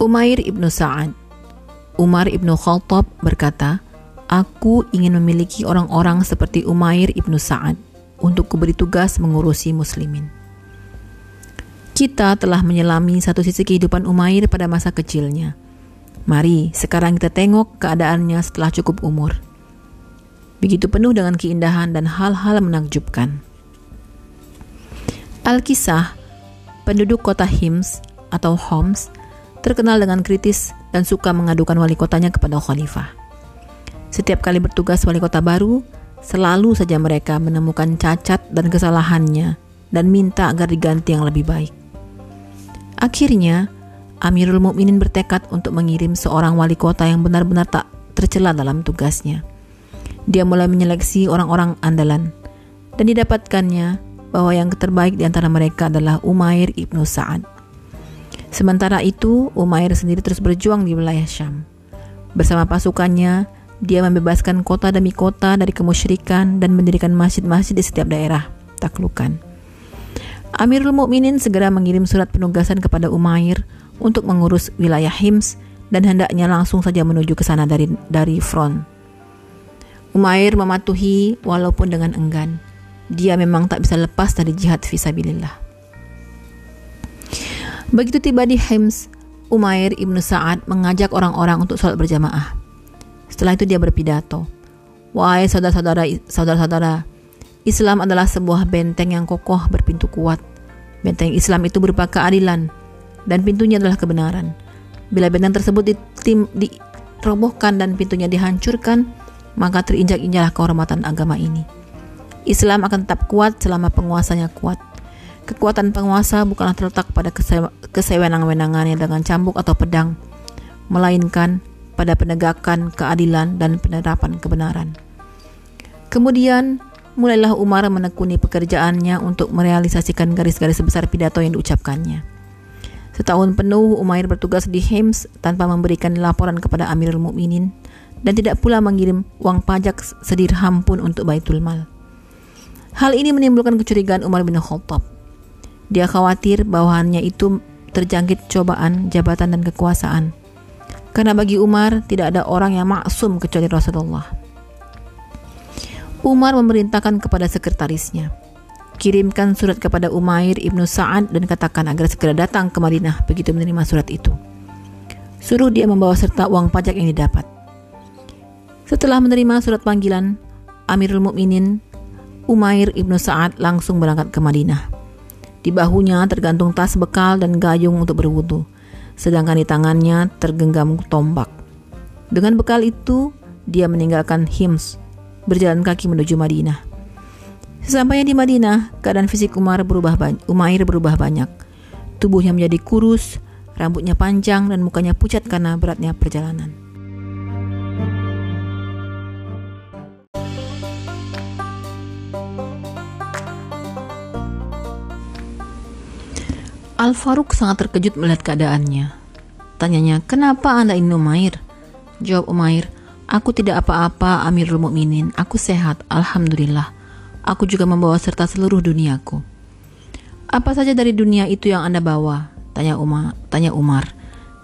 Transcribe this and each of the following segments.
Umair ibnu Sa'ad Umar ibnu Khattab berkata, Aku ingin memiliki orang-orang seperti Umair ibnu Sa'ad untuk kuberi tugas mengurusi muslimin. Kita telah menyelami satu sisi kehidupan Umair pada masa kecilnya. Mari sekarang kita tengok keadaannya setelah cukup umur. Begitu penuh dengan keindahan dan hal-hal menakjubkan. Alkisah, penduduk kota Hims atau Homs, terkenal dengan kritis dan suka mengadukan wali kotanya kepada khalifah. Setiap kali bertugas wali kota baru, selalu saja mereka menemukan cacat dan kesalahannya dan minta agar diganti yang lebih baik. Akhirnya, Amirul Mukminin bertekad untuk mengirim seorang wali kota yang benar-benar tak tercela dalam tugasnya. Dia mulai menyeleksi orang-orang andalan dan didapatkannya bahwa yang terbaik di antara mereka adalah Umair ibnu Sa'ad. Sementara itu, Umair sendiri terus berjuang di wilayah Syam. Bersama pasukannya, dia membebaskan kota demi kota dari kemusyrikan dan mendirikan masjid-masjid di setiap daerah taklukan. Amirul Mukminin segera mengirim surat penugasan kepada Umair untuk mengurus wilayah Hims dan hendaknya langsung saja menuju ke sana dari dari front. Umair mematuhi walaupun dengan enggan. Dia memang tak bisa lepas dari jihad fisabilillah. Begitu tiba di Hims, Umair ibnu Sa'ad mengajak orang-orang untuk sholat berjamaah. Setelah itu dia berpidato, Wahai saudara-saudara, saudara-saudara, Islam adalah sebuah benteng yang kokoh berpintu kuat. Benteng Islam itu berupa keadilan dan pintunya adalah kebenaran. Bila benteng tersebut ditim, dirobohkan dan pintunya dihancurkan, maka terinjak-injaklah kehormatan agama ini. Islam akan tetap kuat selama penguasanya kuat. Kekuatan penguasa bukanlah terletak pada kesewenang-wenangannya dengan cambuk atau pedang, melainkan pada penegakan keadilan dan penerapan kebenaran. Kemudian, mulailah Umar menekuni pekerjaannya untuk merealisasikan garis-garis besar pidato yang diucapkannya. Setahun penuh Umair bertugas di Hims tanpa memberikan laporan kepada Amirul Mukminin dan tidak pula mengirim uang pajak sedirham pun untuk Baitul Mal. Hal ini menimbulkan kecurigaan Umar bin Khattab dia khawatir bawahannya itu terjangkit cobaan jabatan dan kekuasaan. Karena bagi Umar tidak ada orang yang maksum kecuali Rasulullah. Umar memerintahkan kepada sekretarisnya, kirimkan surat kepada Umair ibnu Sa'ad dan katakan agar segera datang ke Madinah begitu menerima surat itu. Suruh dia membawa serta uang pajak yang didapat. Setelah menerima surat panggilan, Amirul Mukminin Umair ibnu Sa'ad langsung berangkat ke Madinah. Di bahunya tergantung tas bekal dan gayung untuk berwudu, sedangkan di tangannya tergenggam tombak. Dengan bekal itu, dia meninggalkan Hims, berjalan kaki menuju Madinah. Sesampainya di Madinah, keadaan fisik Umar berubah. Umair berubah banyak. Tubuhnya menjadi kurus, rambutnya panjang dan mukanya pucat karena beratnya perjalanan. Al-Faruq sangat terkejut melihat keadaannya. Tanyanya, kenapa anda ini Umair? Jawab Umair, aku tidak apa-apa Amirul Mukminin. Aku sehat, Alhamdulillah. Aku juga membawa serta seluruh duniaku. Apa saja dari dunia itu yang anda bawa? Tanya Umar. Tanya Umar.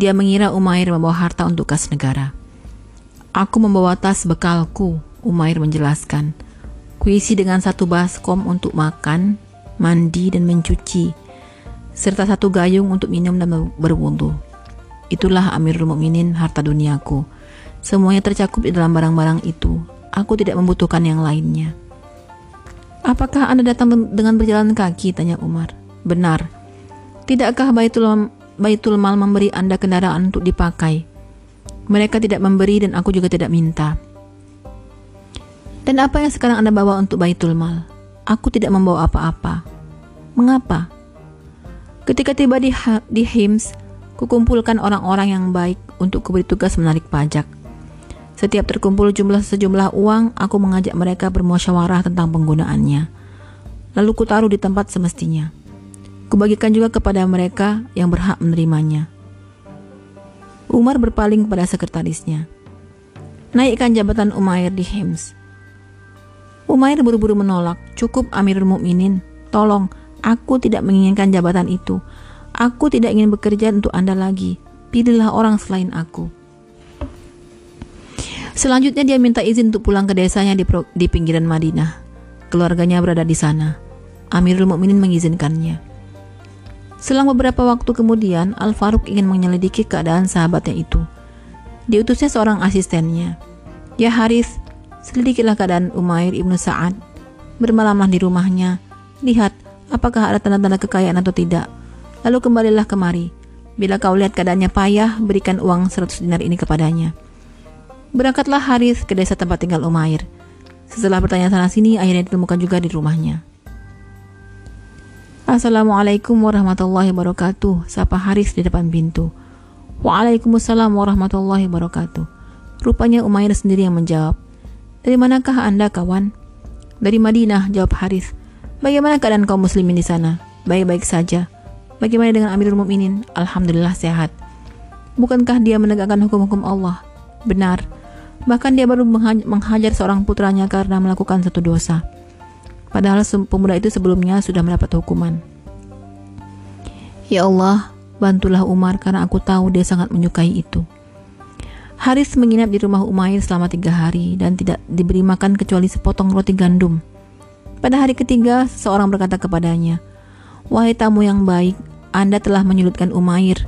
Dia mengira Umair membawa harta untuk kas negara. Aku membawa tas bekalku, Umair menjelaskan. Kuisi dengan satu baskom untuk makan, mandi, dan mencuci serta satu gayung untuk minum dan berwudu. Itulah Amirul Mukminin harta duniaku. Semuanya tercakup di dalam barang-barang itu. Aku tidak membutuhkan yang lainnya. Apakah Anda datang dengan berjalan kaki? Tanya Umar. Benar. Tidakkah Baitul, Baitul Mal memberi Anda kendaraan untuk dipakai? Mereka tidak memberi dan aku juga tidak minta. Dan apa yang sekarang Anda bawa untuk Baitul Mal? Aku tidak membawa apa-apa. Mengapa? Ketika tiba di, di Hims, kukumpulkan orang-orang yang baik untuk kuberi tugas menarik pajak. Setiap terkumpul jumlah sejumlah uang, aku mengajak mereka bermusyawarah tentang penggunaannya. Lalu kutaruh di tempat semestinya. Kubagikan juga kepada mereka yang berhak menerimanya. Umar berpaling kepada sekretarisnya. Naikkan jabatan Umair di Hims. Umair buru-buru menolak. Cukup Amirul Mukminin, tolong Aku tidak menginginkan jabatan itu. Aku tidak ingin bekerja untuk Anda lagi. pilihlah orang selain aku. Selanjutnya dia minta izin untuk pulang ke desanya di, di pinggiran Madinah. Keluarganya berada di sana. Amirul Mukminin mengizinkannya. Selang beberapa waktu kemudian, Al-Faruq ingin menyelidiki keadaan sahabatnya itu. Diutusnya seorang asistennya. Ya Haris, selidikilah keadaan Umair ibnu Sa'ad. Bermalamlah di rumahnya. Lihat, apakah ada tanda-tanda kekayaan atau tidak. Lalu kembalilah kemari. Bila kau lihat keadaannya payah, berikan uang 100 dinar ini kepadanya. Berangkatlah Haris ke desa tempat tinggal Umair. Setelah bertanya sana sini, akhirnya ditemukan juga di rumahnya. Assalamualaikum warahmatullahi wabarakatuh. Sapa Haris di depan pintu. Waalaikumsalam warahmatullahi wabarakatuh. Rupanya Umair sendiri yang menjawab. Dari manakah Anda, kawan? Dari Madinah, jawab Haris. Bagaimana keadaan kaum muslimin di sana? Baik-baik saja. Bagaimana dengan Amirul Mukminin? Alhamdulillah sehat. Bukankah dia menegakkan hukum-hukum Allah? Benar. Bahkan dia baru menghajar seorang putranya karena melakukan satu dosa. Padahal pemuda itu sebelumnya sudah mendapat hukuman. Ya Allah, bantulah Umar karena aku tahu dia sangat menyukai itu. Haris menginap di rumah Umair selama tiga hari dan tidak diberi makan kecuali sepotong roti gandum. Pada hari ketiga, seorang berkata kepadanya, Wahai tamu yang baik, Anda telah menyulutkan Umair.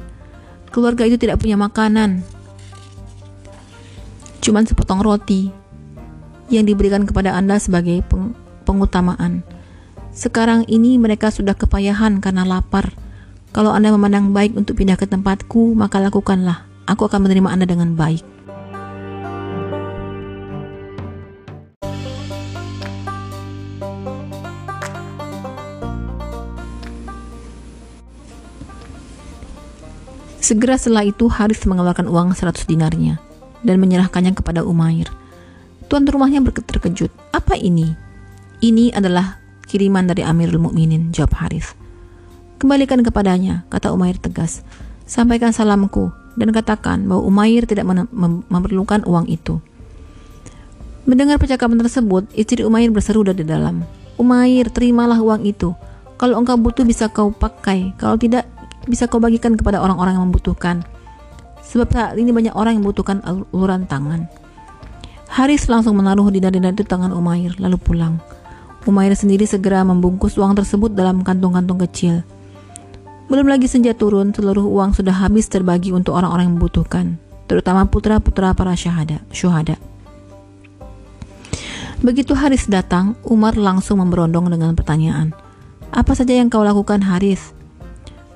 Keluarga itu tidak punya makanan, cuma sepotong roti yang diberikan kepada Anda sebagai peng pengutamaan. Sekarang ini mereka sudah kepayahan karena lapar. Kalau Anda memandang baik untuk pindah ke tempatku, maka lakukanlah. Aku akan menerima Anda dengan baik. Segera setelah itu Haris mengeluarkan uang 100 dinarnya dan menyerahkannya kepada Umair. Tuan rumahnya terkejut. Apa ini? Ini adalah kiriman dari Amirul Mukminin, jawab Haris. Kembalikan kepadanya, kata Umair tegas. Sampaikan salamku dan katakan bahwa Umair tidak mem memerlukan uang itu. Mendengar percakapan tersebut, istri Umair berseru dari dalam. Umair, terimalah uang itu. Kalau engkau butuh bisa kau pakai, kalau tidak bisa kau bagikan kepada orang-orang yang membutuhkan. Sebab saat ini banyak orang yang membutuhkan uluran tangan. Haris langsung menaruh dinar-dinar itu tangan Umair, lalu pulang. Umair sendiri segera membungkus uang tersebut dalam kantung-kantung kecil. Belum lagi senja turun, seluruh uang sudah habis terbagi untuk orang-orang yang membutuhkan, terutama putra-putra para syahada, syuhada. Begitu Haris datang, Umar langsung memberondong dengan pertanyaan. Apa saja yang kau lakukan Haris?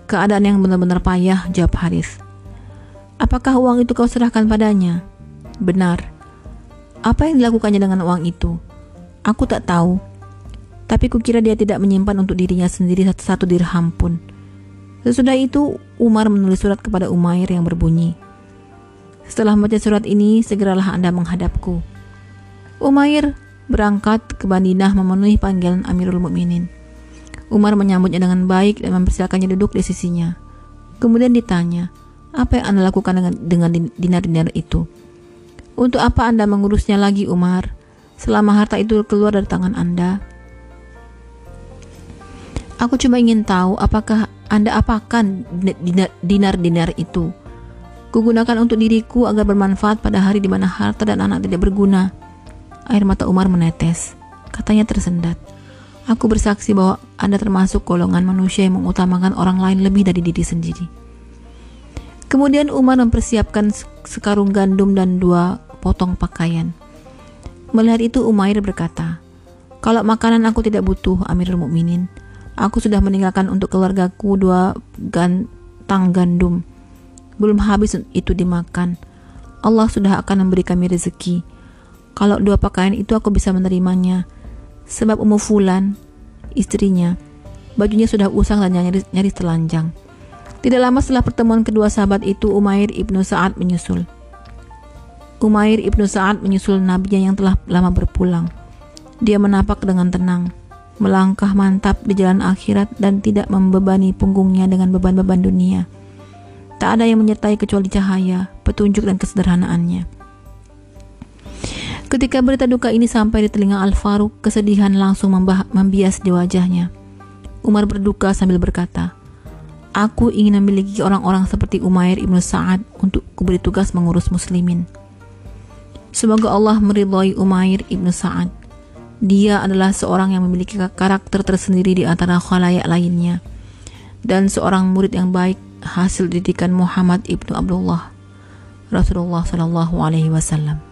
Keadaan yang benar-benar payah, jawab Haris. Apakah uang itu kau serahkan padanya? Benar. Apa yang dilakukannya dengan uang itu? Aku tak tahu. Tapi kukira dia tidak menyimpan untuk dirinya sendiri satu, dirham pun. Sesudah itu, Umar menulis surat kepada Umair yang berbunyi, Setelah membaca surat ini, segeralah Anda menghadapku. Umair berangkat ke Bandinah memenuhi panggilan Amirul Mukminin. Umar menyambutnya dengan baik dan mempersilakannya duduk di sisinya. Kemudian ditanya, apa yang Anda lakukan dengan dengan dinar-dinar itu? Untuk apa Anda mengurusnya lagi, Umar? Selama harta itu keluar dari tangan Anda. Aku cuma ingin tahu apakah Anda apakan dinar-dinar itu. Kugunakan untuk diriku agar bermanfaat pada hari di mana harta dan anak tidak berguna. Air mata Umar menetes. Katanya tersendat. Aku bersaksi bahwa Anda termasuk golongan manusia yang mengutamakan orang lain lebih dari diri sendiri. Kemudian Umar mempersiapkan sekarung gandum dan dua potong pakaian. Melihat itu Umair berkata, "Kalau makanan aku tidak butuh, Amirul Mukminin. Aku sudah meninggalkan untuk keluargaku dua gantang gandum. Belum habis itu dimakan. Allah sudah akan memberi kami rezeki. Kalau dua pakaian itu aku bisa menerimanya. Sebab Ummu Fulan, istrinya, bajunya sudah usang dan nyaris, nyaris telanjang." Tidak lama setelah pertemuan kedua sahabat itu, Umair ibnu Sa'ad menyusul. Umair ibnu Sa'ad menyusul nabinya yang telah lama berpulang. Dia menapak dengan tenang, melangkah mantap di jalan akhirat dan tidak membebani punggungnya dengan beban-beban dunia. Tak ada yang menyertai kecuali cahaya, petunjuk dan kesederhanaannya. Ketika berita duka ini sampai di telinga Al-Faruq, kesedihan langsung membias di wajahnya. Umar berduka sambil berkata, Aku ingin memiliki orang-orang seperti Umair ibnu Sa'ad untuk kuberi tugas mengurus muslimin. Semoga Allah meridhai Umair ibnu Sa'ad. Dia adalah seorang yang memiliki karakter tersendiri di antara khalayak lainnya dan seorang murid yang baik hasil didikan Muhammad ibnu Abdullah Rasulullah Shallallahu Alaihi Wasallam.